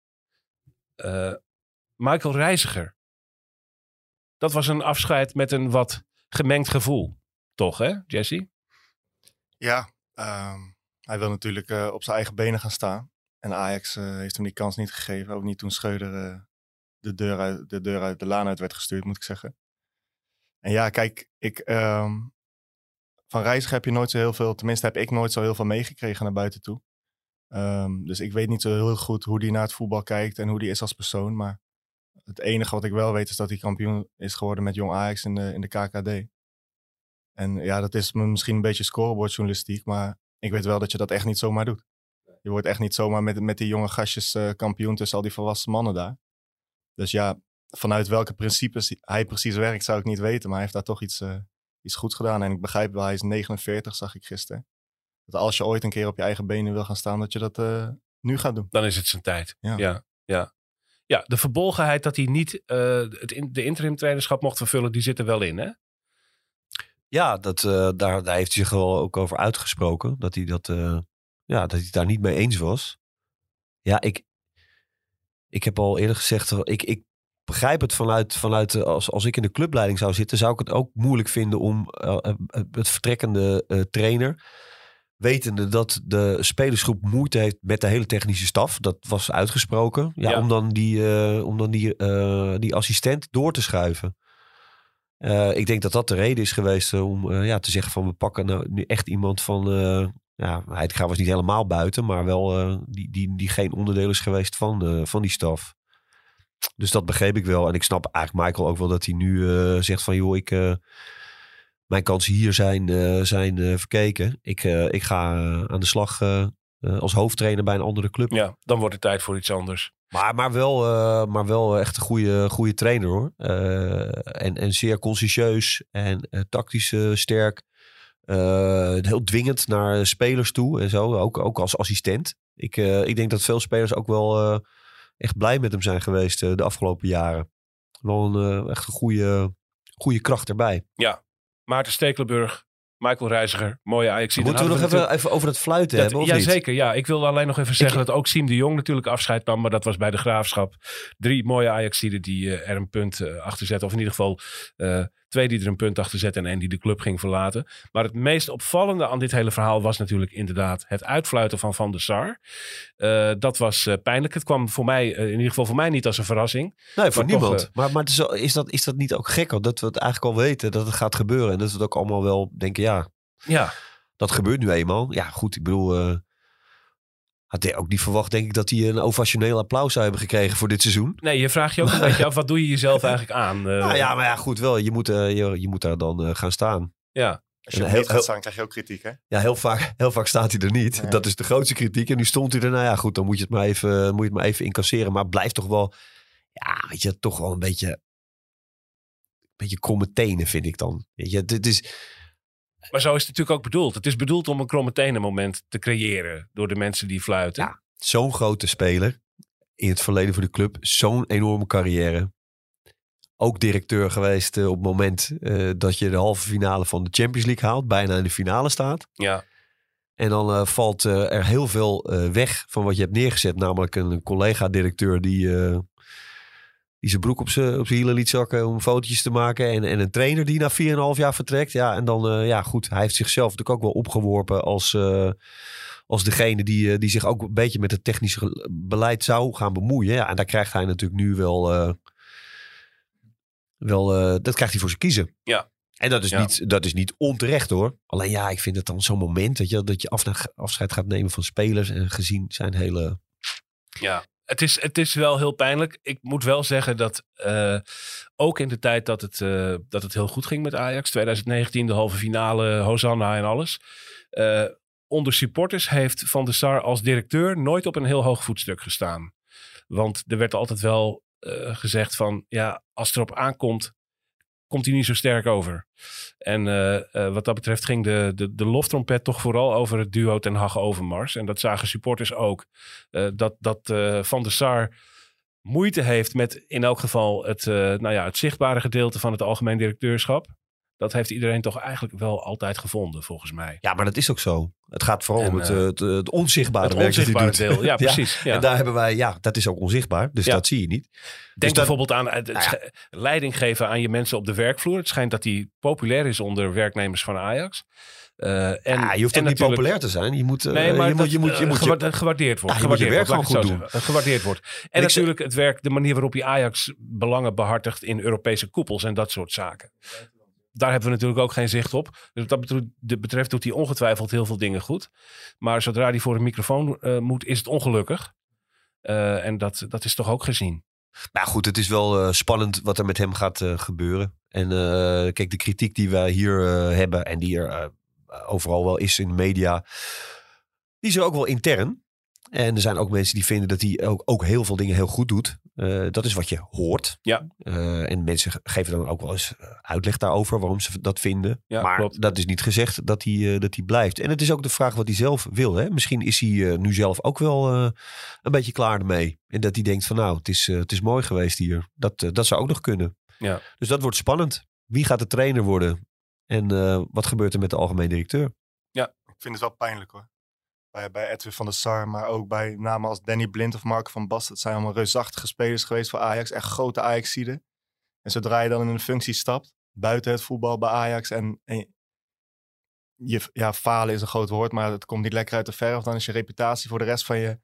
Eh, Michael Reiziger. Dat was een afscheid met een wat gemengd gevoel. Toch, hè, Jesse? Ja, ehm, hij wil natuurlijk eh, op zijn eigen benen gaan staan. En Ajax eh, heeft hem die kans niet gegeven. Ook niet toen Schreuder eh, de, deur uit, de deur uit de laan uit werd gestuurd, moet ik zeggen. En ja, kijk, ik, ehm, van Reiziger heb je nooit zo heel veel, tenminste heb ik nooit zo heel veel meegekregen naar buiten toe. Ehm, dus ik weet niet zo heel goed hoe hij naar het voetbal kijkt en hoe hij is als persoon. Maar het enige wat ik wel weet is dat hij kampioen is geworden met Jong Ajax in de, in de KKD. En ja, dat is misschien een beetje scorebordjournalistiek, maar ik weet wel dat je dat echt niet zomaar doet. Je wordt echt niet zomaar met, met die jonge gastjes eh, kampioen tussen al die volwassen mannen daar. Dus ja, vanuit welke principes hij precies werkt zou ik niet weten, maar hij heeft daar toch iets, eh, iets goeds gedaan. En ik begrijp wel, hij is 49, zag ik gisteren. Dat als je ooit een keer op je eigen benen wil gaan staan, dat je dat eh, nu gaat doen. Dan is het zijn tijd. Ja. ja, ja. Ja, de verbolgenheid dat hij niet eh, het in, de interim trainerschap mocht vervullen, die zit er wel in, hè? Ja, dat, eh, daar, daar heeft hij zich wel ook over uitgesproken. Dat hij, dat, eh, ja, dat hij het daar niet mee eens was. Ja, ik, ik heb al eerder gezegd, ik, ik begrijp het vanuit, vanuit als, als ik in de clubleiding zou zitten, zou ik het ook moeilijk vinden om het vertrekkende eh, trainer, wetende dat de spelersgroep moeite heeft met de hele technische staf, dat was uitgesproken, ja, Ja. om dan, die, eh, om dan die, eh, die assistent door te schuiven. Eh, ik denk dat dat de reden is geweest om ja, te zeggen van we pakken nou nu echt iemand van... ja, Heitinga was niet helemaal buiten, maar wel die, die, die geen onderdeel is geweest van, van die staf. Dus dat begreep ik wel. En ik snap eigenlijk Michael ook wel dat hij nu zegt van joh, ik, mijn kansen hier zijn, eh, zijn eh, verkeken. Ik, eh, ik ga aan de slag als hoofdtrainer bij een andere club. Ja, dan wordt het tijd voor iets anders. Maar, maar, wel, maar wel echt een goede, goede trainer hoor. En, en zeer consciëntieus en tactisch sterk. Heel dwingend naar spelers toe en zo. Ook, ook als assistent. Ik, ik denk dat veel spelers ook wel echt blij met hem zijn geweest de afgelopen jaren. Wel een echt een goede, goede kracht erbij. Maarten Stekelenburg, Michael Reiziger, mooie Ajax. Moeten we nog even, even over het fluiten hebben? Of ja, niet? zeker. Ja, ik wil alleen nog even zeggen dat ook Siem de Jong natuurlijk afscheid nam. Maar dat was bij de Graafschap. Drie mooie Ajaxiden die eh, er een punt eh, achter zetten. Of in ieder geval eh, twee die er een punt achter zetten. En één die de club ging verlaten. Maar het meest opvallende aan dit hele verhaal was natuurlijk inderdaad het uitfluiten van Van der Sar. Eh, dat was eh, pijnlijk. Het kwam voor mij, eh, in ieder geval voor mij niet als een verrassing. Nee, voor toch, niemand. maar maar is, dat, is dat niet ook gek? Dat we het eigenlijk al weten dat het gaat gebeuren. En dat we het ook allemaal wel denken, ja, Ja, dat gebeurt nu eenmaal. Ja, goed, ik bedoel... had hij ook niet verwacht, denk ik, dat hij een ovationeel applaus zou hebben gekregen voor dit seizoen. nee, je vraagt je ook een beetje af. Wat doe je jezelf eigenlijk aan? Eh, nou ja, maar ja, goed wel. Je moet, eh, je, je moet daar dan eh, gaan staan. ja. Als je er heel- niet gaat staan, krijg je ook kritiek, hè? Ja, heel vaak, heel vaak staat hij er niet. Nee. Dat is de grootste kritiek. En nu stond hij er. Nou ja, goed, dan moet je het maar even, moet je het maar even incasseren. Maar blijft toch wel, ja, weet je, toch wel een beetje, een beetje kromme tenen, vind ik dan. Weet je, dit is, Maar zo is het natuurlijk ook bedoeld. Het is bedoeld om een kromme moment te creëren door de mensen die fluiten. Ja. zo'n grote speler in het verleden voor de club. Zo'n enorme carrière. Ook directeur geweest eh, op het moment eh, dat je de halve finale van de Champions League haalt. Bijna in de finale staat. Ja. En dan eh, valt er heel veel weg van wat je hebt neergezet. Namelijk een, collega-directeur die, die zijn broek op zijn op zijn hielen liet zakken om fotootjes te maken. En, en een trainer die na 4,5 jaar vertrekt. Ja, en dan, eh, ja goed, hij heeft zichzelf natuurlijk ook wel opgeworpen als, eh, als degene die, eh, die zich ook een beetje met het technische beleid zou gaan bemoeien. Ja, en daar krijgt hij natuurlijk nu wel, wel dat krijgt hij voor zijn kiezen. Ja. En dat is, Ja. niet, dat is niet onterecht hoor. Alleen ja, ik vind het dan zo'n moment dat je, dat je af, afscheid gaat nemen van spelers. En gezien zijn hele... Ja, het is, het is wel heel pijnlijk. Ik moet wel zeggen dat eh, ook in de tijd dat het, eh, dat het heel goed ging met Ajax, 2019, de halve finale, Hosanna en alles. eh, onder supporters heeft Van der Sar als directeur nooit op een heel hoog voetstuk gestaan. Want er werd altijd wel gezegd van, ja, als het erop aankomt, komt hij niet zo sterk over. En eh, eh, wat dat betreft ging de, de, de loftrompet toch vooral over het duo Ten Hag Overmars. En dat zagen supporters ook. Eh, dat dat Van der Sar moeite heeft met in elk geval het, nou ja, het zichtbare gedeelte van het algemeen directeurschap. Dat heeft iedereen toch eigenlijk wel altijd gevonden, volgens mij. Ja, maar dat is ook zo. Het gaat vooral En, om het, eh, eh, het, eh, het onzichtbare Het werk onzichtbare doet. deel. Ja, precies. Ja. En daar hebben wij, ja, dat is ook onzichtbaar. Dus Ja. dat zie je niet. Denk dat- bijvoorbeeld aan het, het Nou leiding geven aan je mensen op de werkvloer. Het schijnt dat hij populair is onder werknemers van Ajax. Eh, en, ja, je hoeft ook niet populair te zijn. Je moet, eh, Nee, maar je, moet, je, moet, je, eh, moet je- gewa- gewaardeerd. Ja, je je gewaardeerd werk gewoon goed zeggen. Gewaardeerd wordt. En, natuurlijk het werk, de manier waarop hij Ajax belangen behartigt in Europese koepels en dat soort zaken. Daar hebben we natuurlijk ook geen zicht op. Dus wat dat betreft, doet hij ongetwijfeld heel veel dingen goed. Maar zodra hij voor een microfoon eh, moet, is het ongelukkig. Eh, en dat, dat is toch ook gezien. Nou goed, het is wel eh, spannend wat er met hem gaat gebeuren. En kijk, de kritiek die wij hier hebben en die er overal wel is in de media, die is er ook wel intern. En er zijn ook mensen die vinden dat hij ook, ook heel veel dingen heel goed doet. Eh, dat is wat je hoort. Ja. Eh, en mensen ge- geven dan ook wel eens eh, uitleg daarover waarom ze dat vinden. Ja, maar klopt. dat is niet gezegd dat hij, eh, dat hij blijft. En het is ook de vraag wat hij zelf wil. Hè? Misschien is hij eh, nu zelf ook wel eh, een beetje klaar ermee. En dat hij denkt van nou, het is, het is mooi geweest hier. Dat, dat zou ook nog kunnen. Ja. Dus dat wordt spannend. Wie gaat de trainer worden? En eh, wat gebeurt er met de algemeen directeur? Ik vind het wel pijnlijk hoor. Bij, bij Edwin van der Sar, maar ook bij namen als Danny Blind of Marco van Basten. Het zijn allemaal reusachtige spelers geweest voor Ajax. Echt grote Ajax-zieden. En zodra je dan in een functie stapt, buiten het voetbal bij Ajax. En, en je, ja, falen is een groot woord, maar het komt niet lekker uit de verf. Dan is je reputatie voor de rest van je,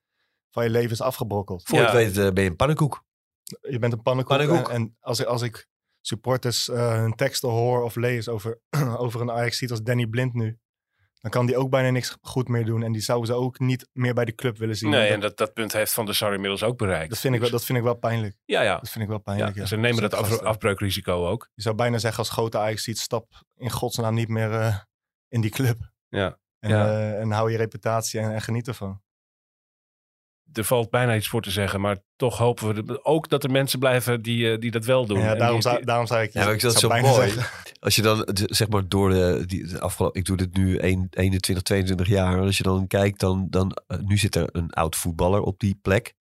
van je leven is afgebrokkeld. Voor je Ja. het weet eh, ben je een pannenkoek. Je bent een pannenkoek. Pannenkoek. En, en als, ik- als ik supporters eh, hun teksten hoor of lees over, over een Ajax-ziet als Danny Blind nu. Dan kan die ook bijna niks goed meer doen. En die zouden ze ook niet meer bij de club willen zien. Nee, En dat, dat punt heeft Van der Sar inmiddels ook bereikt. dat, vind ik wel, dat vind ik wel pijnlijk. Ja, ja. Dat vind ik wel pijnlijk. ja. Ze nemen dat af- afbreukrisico ook. Je zou bijna zeggen als grote Ajax-ziet, stap in godsnaam niet meer eh, in die club. Ja. En, Ja. eh, en hou je reputatie en, en geniet ervan. Er valt bijna iets voor te zeggen, maar toch hopen we de- ook dat er mensen blijven die, eh, die dat wel doen. Ja, daarom, die- zou, daarom zei ik... Ja, ik dat zou zo bijna mooi. zeggen- Als je dan zeg maar door de, die, de afgelopen, ik doe dit nu 1, 21, 22 jaar. Als je dan kijkt, dan, dan eh, nu zit er een oud voetballer op die plek.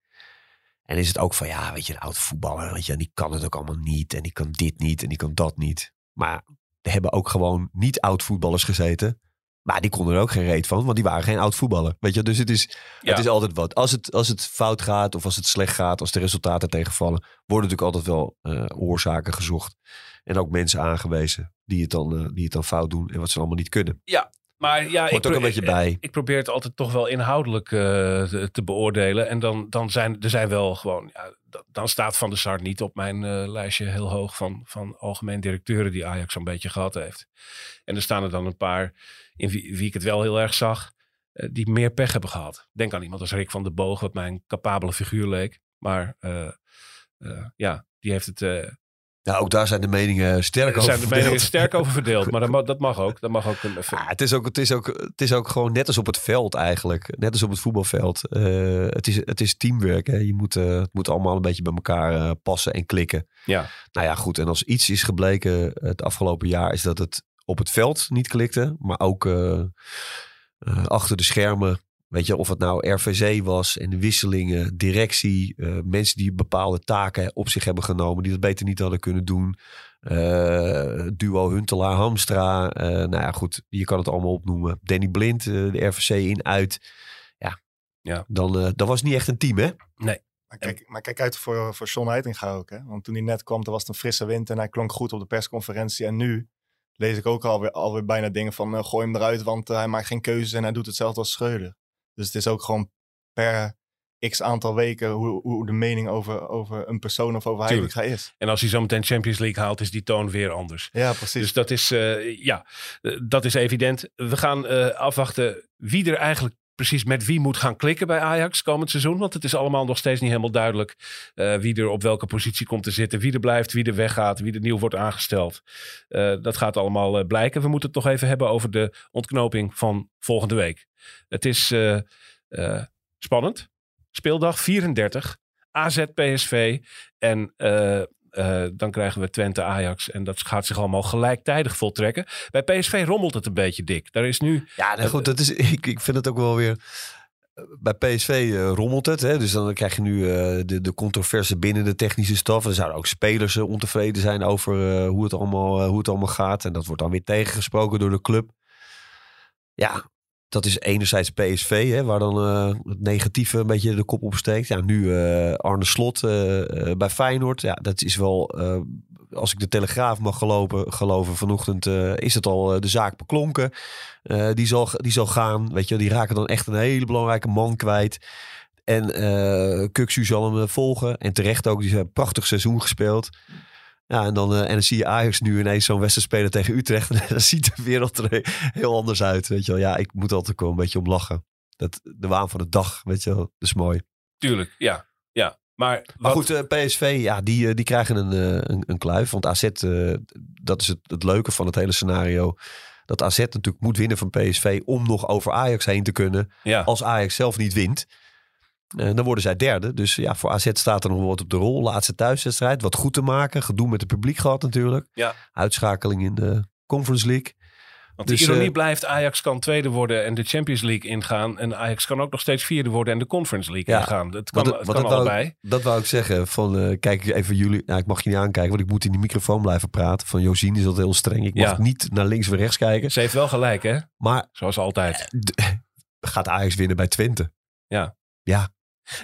En is het ook van, ja, weet je, een oud voetballer, weet je, en die kan het ook allemaal niet. En die kan dit niet en die kan dat niet. Maar er hebben ook gewoon niet oud voetballers gezeten. Maar die konden er ook geen reet van, want die waren geen oud voetballer. Weet je, dus het is, Ja. het is altijd wat. Als het, als het fout gaat of als het slecht gaat, als de resultaten tegenvallen, worden natuurlijk altijd wel eh, oorzaken gezocht. En ook mensen aangewezen die het, dan, eh, die het dan fout doen en wat ze allemaal niet kunnen. Maar ja, Hoort ook een beetje bij. Ik probeer het altijd toch wel inhoudelijk eh, te, te beoordelen. En dan, dan zijn er zijn wel gewoon. Ja, dan staat Van der Sar niet op mijn lijstje heel hoog van, van algemeen directeuren die Ajax zo'n beetje gehad heeft. En er staan er dan een paar in wie, wie ik het wel heel erg zag, eh, die meer pech hebben gehad. Denk aan iemand als Rick van der Boog, wat mij een capabele figuur leek. Maar eh, eh, ja, die heeft het. Ja, ook daar zijn de meningen sterk er over zijn de meningen verdeeld. sterk over verdeeld. Maar dat mag, dat mag ook. Dat mag ook een, Ah, het, is ook, het, is ook, het is ook gewoon net als op het veld eigenlijk. Net als op het voetbalveld. Het, is, het is teamwork. Hè. Je moet, het moet allemaal een beetje bij elkaar passen en klikken. Ja. Nou ja, goed. En als iets is gebleken het afgelopen jaar... is dat het op het veld niet klikte. Maar ook eh, eh, achter de schermen. Weet je, of het nou RVC was en de wisselingen, directie, eh, mensen die bepaalde taken op zich hebben genomen, die dat beter niet hadden kunnen doen. Eh, duo Huntelaar, Hamstra. eh, nou ja, goed, je kan het allemaal opnoemen. Danny Blind, eh, de RVC in, uit. Ja, Ja. Dan, eh, dat was niet echt een team, hè? Maar kijk, maar kijk uit voor, voor John Heitinga ook. Hè? Want toen hij net kwam, toen was het een frisse wind en hij klonk goed op de persconferentie. En nu lees ik ook alweer, alweer bijna dingen van eh, gooi hem eruit, want eh, hij maakt geen keuzes en hij doet hetzelfde als Schreuder. Dus het is ook gewoon per x aantal weken hoe, hoe de mening over, over een persoon of over. Heitinga is. En als hij zo meteen Champions League haalt, is die toon weer anders. Ja, precies. Dus dat is, eh, ja, dat is evident. We gaan afwachten wie er eigenlijk precies met wie moet gaan klikken bij Ajax komend seizoen. Want het is allemaal nog steeds niet helemaal duidelijk eh, wie er op welke positie komt te zitten. Wie er blijft, wie er weggaat, wie er nieuw wordt aangesteld. Eh, dat gaat allemaal eh, blijken. We moeten het toch even hebben over de ontknoping van volgende week. Het is spannend. Speeldag 34. AZ PSV. En eh, dan krijgen we Twente Ajax. En dat gaat zich allemaal gelijktijdig voltrekken. Bij PSV rommelt het een beetje dik. Daar is nu. Ja, nou goed, dat is, ik, ik vind het ook wel weer... bij PSV eh, rommelt het. Hè? Dus dan krijg je nu eh, de, de controverse binnen de technische staf. Er zouden ook spelers ontevreden zijn over hoe, het allemaal, hoe het allemaal gaat. En dat wordt dan weer tegengesproken door de club. Ja, dat is enerzijds PSV, hè, waar dan eh, het negatieve een beetje de kop opsteekt. Ja, nu eh, Arne Slot eh, bij Feyenoord. Ja, dat is wel, als ik de Telegraaf mag gelopen, geloven vanochtend, is het al de zaak beklonken. Die, zal, die zal gaan, weet je, die raken dan echt een hele belangrijke man kwijt. En Kuksu zal hem volgen. En terecht ook, die heeft een prachtig seizoen gespeeld. Ja, en dan, eh, en dan zie je Ajax nu ineens zo'n wedstrijd spelen tegen Utrecht. En dan ziet de wereld er heel anders uit. Weet je wel. Ja, ik moet altijd wel een beetje om lachen. Dat, de waan van de dag, weet je wel. Dat is mooi. Tuurlijk, ja. ja. Maar, Maar wat- goed, eh, PSV, ja, die, eh, die krijgen een, eh, een, een kluif. Want AZ, dat is het, het leuke van het hele scenario. Dat AZ natuurlijk moet winnen van PSV om nog over Ajax heen te kunnen. ja. Als Ajax zelf niet wint, eh, dan worden zij derde. Dus ja, voor AZ staat er nog wat op de rol. Laatste thuiswedstrijd, wat goed te maken. Gedoe met het publiek gehad natuurlijk. Ja. Uitschakeling in de Conference League. Want Dus, de ironie eh, blijft, Ajax kan tweede worden en de Champions League ingaan. En Ajax kan ook nog steeds vierde worden en de Conference League Ja, ingaan. Het kan, het want kan dat, allebei. wou, dat wou ik zeggen. Van, eh, kijk even jullie. Nou, ik mag je niet aankijken, want ik moet in die microfoon blijven praten. Van Josien is dat heel streng. Ik mag Ja. niet naar links of rechts kijken. Ze heeft wel gelijk, hè? Maar Zoals altijd. gaat Ajax winnen bij Twente? Ja. Ja.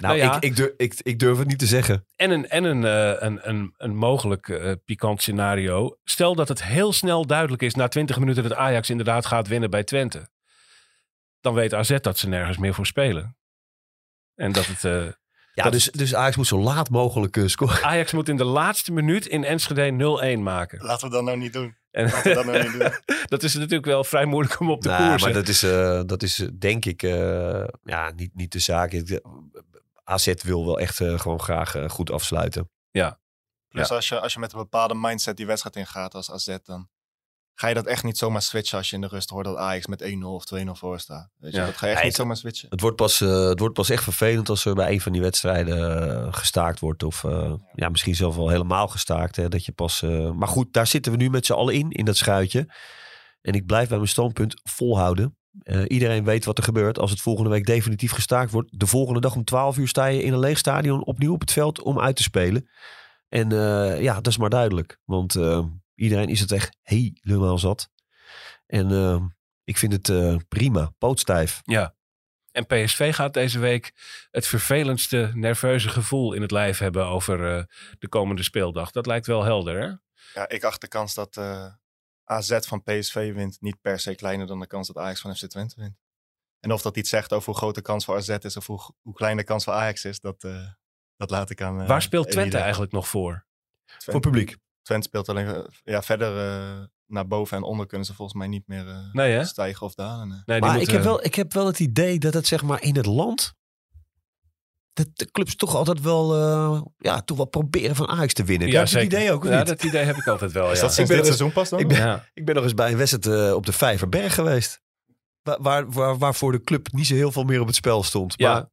Nou, Nou ja. Ik, ik, durf, ik, ik durf het niet te zeggen. En een, en een, eh, een, een, een mogelijk eh, pikant scenario. Stel dat het heel snel duidelijk is na 20 minuten dat Ajax inderdaad gaat winnen bij Twente. Dan weet AZ dat ze nergens meer voor spelen. En dat het. eh, Ja, Dat- dus, dus Ajax moet zo laat mogelijk scoren. Ajax moet in de laatste minuut in Enschede 0-1 maken. Laten we dat nou niet doen. En Laten we dat nou niet doen. dat is natuurlijk wel vrij moeilijk om op de Nou, koers. maar dat is, eh, dat is denk ik eh, ja, niet, niet de zaak. AZ wil wel echt eh, gewoon graag eh, goed afsluiten. Plus als, je, als je met een bepaalde mindset die wedstrijd ingaat als AZ, dan ga je dat echt niet zomaar switchen als je in de rust hoort dat Ajax met 1-0 of 2-0 voor staat. Weet je, Ja. dat ga je echt Ja, niet zomaar switchen. Het wordt, pas, eh, het wordt pas echt vervelend als er bij een van die wedstrijden gestaakt wordt. Of eh, ja, misschien zelf wel helemaal gestaakt. Hè, dat je pas, eh, maar goed, daar zitten we nu met z'n allen in, in dat schuitje. En ik blijf bij mijn standpunt volhouden. Eh, iedereen weet wat er gebeurt als het volgende week definitief gestaakt wordt. De volgende dag om 12 uur sta je in een leeg stadion opnieuw op het veld om uit te spelen. En eh, ja, dat is maar duidelijk. Want eh, iedereen is het echt helemaal zat. En ik vind het eh, prima, pootstijf. Ja. En PSV gaat deze week het vervelendste nerveuze gevoel in het lijf hebben over eh, de komende speeldag. Dat lijkt wel helder, hè? Ja, ik acht de kans dat eh, AZ van PSV wint niet per se kleiner dan de kans dat Ajax van FC Twente wint. En of dat iets zegt over hoe groot de kans voor AZ is of hoe, hoe klein de kans voor Ajax is, dat, eh, dat laat ik aan. eh, Waar speelt Twente Elida. eigenlijk nog voor? Twente, Voor publiek. Twente speelt alleen. eh, ja, verder eh, naar boven en onder kunnen ze volgens mij niet meer eh, Nee, stijgen of dalen. Nee, Maar ik heb, wel, ik heb wel het idee dat het zeg maar in het land... dat de clubs toch altijd wel, eh, ja, toch wel proberen van Ajax te winnen. Heb Ja, dat idee ook of Ja, niet? dat idee heb ik altijd wel, Is ja. dat sinds Ik dit ben- seizoen pas dan? ik ben- Ja. Ik ben nog eens bij een wedstrijd eh, op de Vijverberg geweest. Waar, waar, waar, waarvoor de club niet zo heel veel meer op het spel stond. Ja. Maar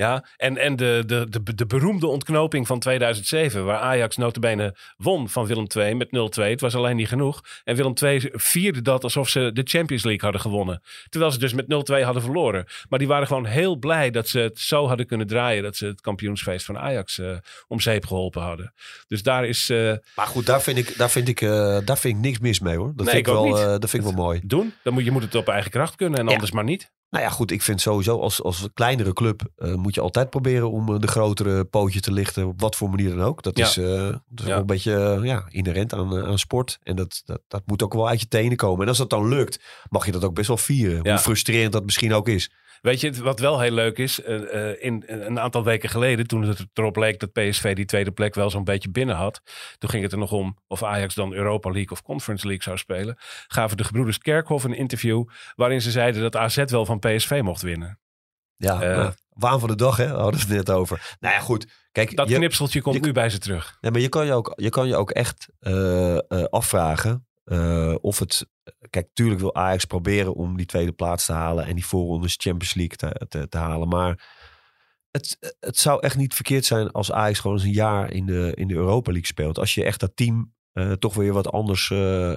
Ja, en, en de, de, de, de beroemde ontknoping van 2007, waar Ajax notabene won van Willem II met 0-2. Het was alleen niet genoeg. En Willem II vierde dat alsof ze de Champions League hadden gewonnen. Terwijl ze dus met 0-2 hadden verloren. Maar die waren gewoon heel blij dat ze het zo hadden kunnen draaien. Dat ze het kampioensfeest van Ajax eh, om zeep geholpen hadden. Dus daar is eh, Maar goed, daar vind ik, daar vind ik, eh, daar vind ik niks mis mee hoor. Dat, Nee, vind, ik wel, niet. dat vind ik wel mooi. doen. Dan moet, je moet het op eigen kracht kunnen en Ja. anders maar niet. Nou ja, goed, ik vind sowieso als, als kleinere club eh, moet je altijd proberen om eh, de grotere pootje te lichten. Op wat voor manier dan ook. Dat Ja. is, eh, dat is Ja. wel een beetje ja, inherent aan, aan sport. En dat, dat, dat moet ook wel uit je tenen komen. En als dat dan lukt, mag je dat ook best wel vieren. Hoe frustrerend dat misschien ook is. Weet je, wat wel heel leuk is, eh, eh, in, een aantal weken geleden, toen het erop leek dat PSV die tweede plek wel zo'n beetje binnen had, toen ging het er nog om of Ajax dan Europa League of Conference League zou spelen, gaven de gebroeders Kerkhoff een interview waarin ze zeiden dat AZ wel van PSV mocht winnen. Ja, Eh. nou, waan van de dag, hè? Hadden we het net over. Nou ja, goed. Kijk, Dat je, knipseltje komt je- nu bij ze terug. nee, maar je, kan je, ook, je kan je ook echt eh, eh, afvragen eh, of het... Kijk, tuurlijk wil Ajax proberen om die tweede plaats te halen... en die voorrondes Champions League te, te, te halen. Maar het, het zou echt niet verkeerd zijn als Ajax gewoon eens een jaar in de, in de Europa League speelt. Als je echt dat team eh, toch weer wat anders, eh,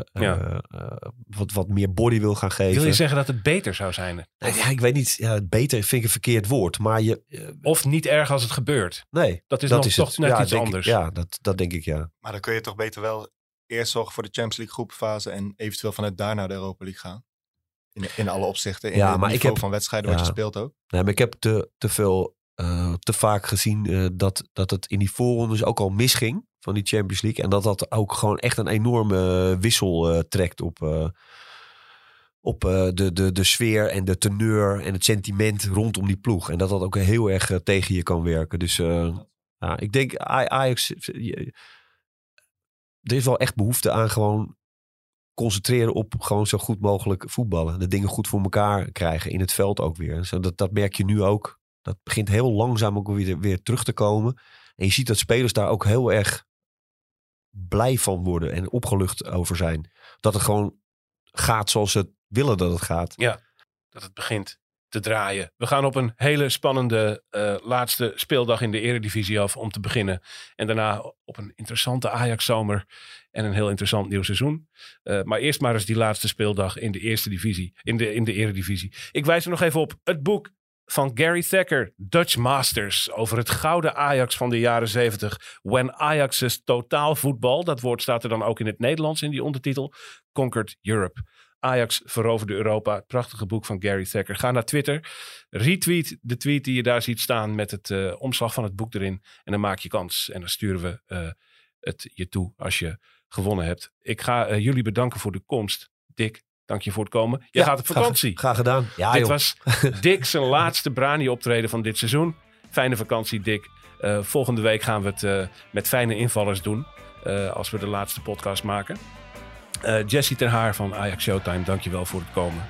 wat, wat meer body wil gaan geven. Wil je zeggen dat het beter zou zijn? Ja, ik weet niet, ja, beter vind ik een verkeerd woord. Maar je, Of niet erg als het gebeurt? nee, Dat is nog toch het. net ja, iets ik- anders. ja, dat, dat denk ik ja. Maar dan kun je toch beter wel eerst zorgen voor de Champions League groepfase en eventueel vanuit daar naar de Europa League gaan. In, in alle opzichten. In Ja, het maar ik heb- van wedstrijden wat je speelt ook. Nee, maar ik heb te, te veel, eh, te vaak gezien eh, dat, dat het in die voorrondes ook al misging van die Champions League. En dat dat ook gewoon echt een enorme wissel eh, trekt op, op de, de, de sfeer en de teneur en het sentiment rondom die ploeg. En dat dat ook heel erg tegen je kan werken. Dus ja, ik denk Aj- Ajax, er is wel echt behoefte aan gewoon concentreren op gewoon zo goed mogelijk voetballen. De dingen goed voor elkaar krijgen in het veld ook weer. Zo dat, dat merk je nu ook. Dat begint heel langzaam ook weer, weer terug te komen. En je ziet dat spelers daar ook heel erg blij van worden en opgelucht over zijn. Dat het gewoon gaat zoals ze willen dat het gaat. dat het begint te draaien. We gaan op een hele spannende eh, laatste speeldag in de eredivisie af om te beginnen. En daarna op een interessante Ajax-zomer en een heel interessant nieuw seizoen. Eh, maar eerst maar eens die laatste speeldag in de eerste divisie, in de, in de eredivisie. Ik wijs er nog even op het boek van Gary Thacker, Dutch Masters, over het gouden Ajax van de jaren 70. When Ajax's totaalvoetbal, dat woord staat er dan ook in het Nederlands in die ondertitel, Conquered Europe. Ajax veroverde Europa. Het prachtige boek van Gary Thacker. Ga naar Twitter. Retweet de tweet die je daar ziet staan met het eh, omslag van het boek erin. En dan maak je kans. En dan sturen we eh, het je toe als je gewonnen hebt. Ik ga eh, jullie bedanken voor de komst. Dick, dank je voor het komen. Je Ja, gaat op vakantie. Graag gedaan. Ja, dit joh. was Dick zijn laatste Brani optreden van dit seizoen. Fijne vakantie, Dick. Volgende week gaan we het met fijne invallers doen. als we de laatste podcast maken. Eh Jesse Ter Haar van Ajax Showtime, dankjewel voor het komen.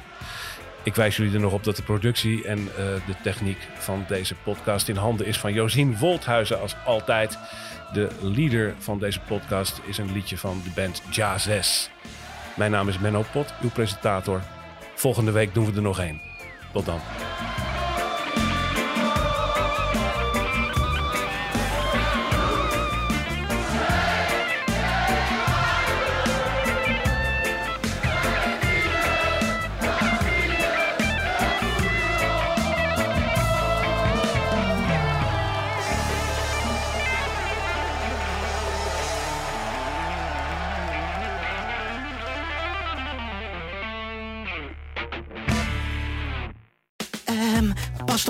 Ik wijs jullie er nog op dat de productie en eh, de techniek van deze podcast in handen is van Josien Wolthuizen als altijd. De leader van deze podcast is een liedje van de band Jazz. Mijn naam is Menno Pot, uw presentator. Volgende week doen we er nog één. Tot dan.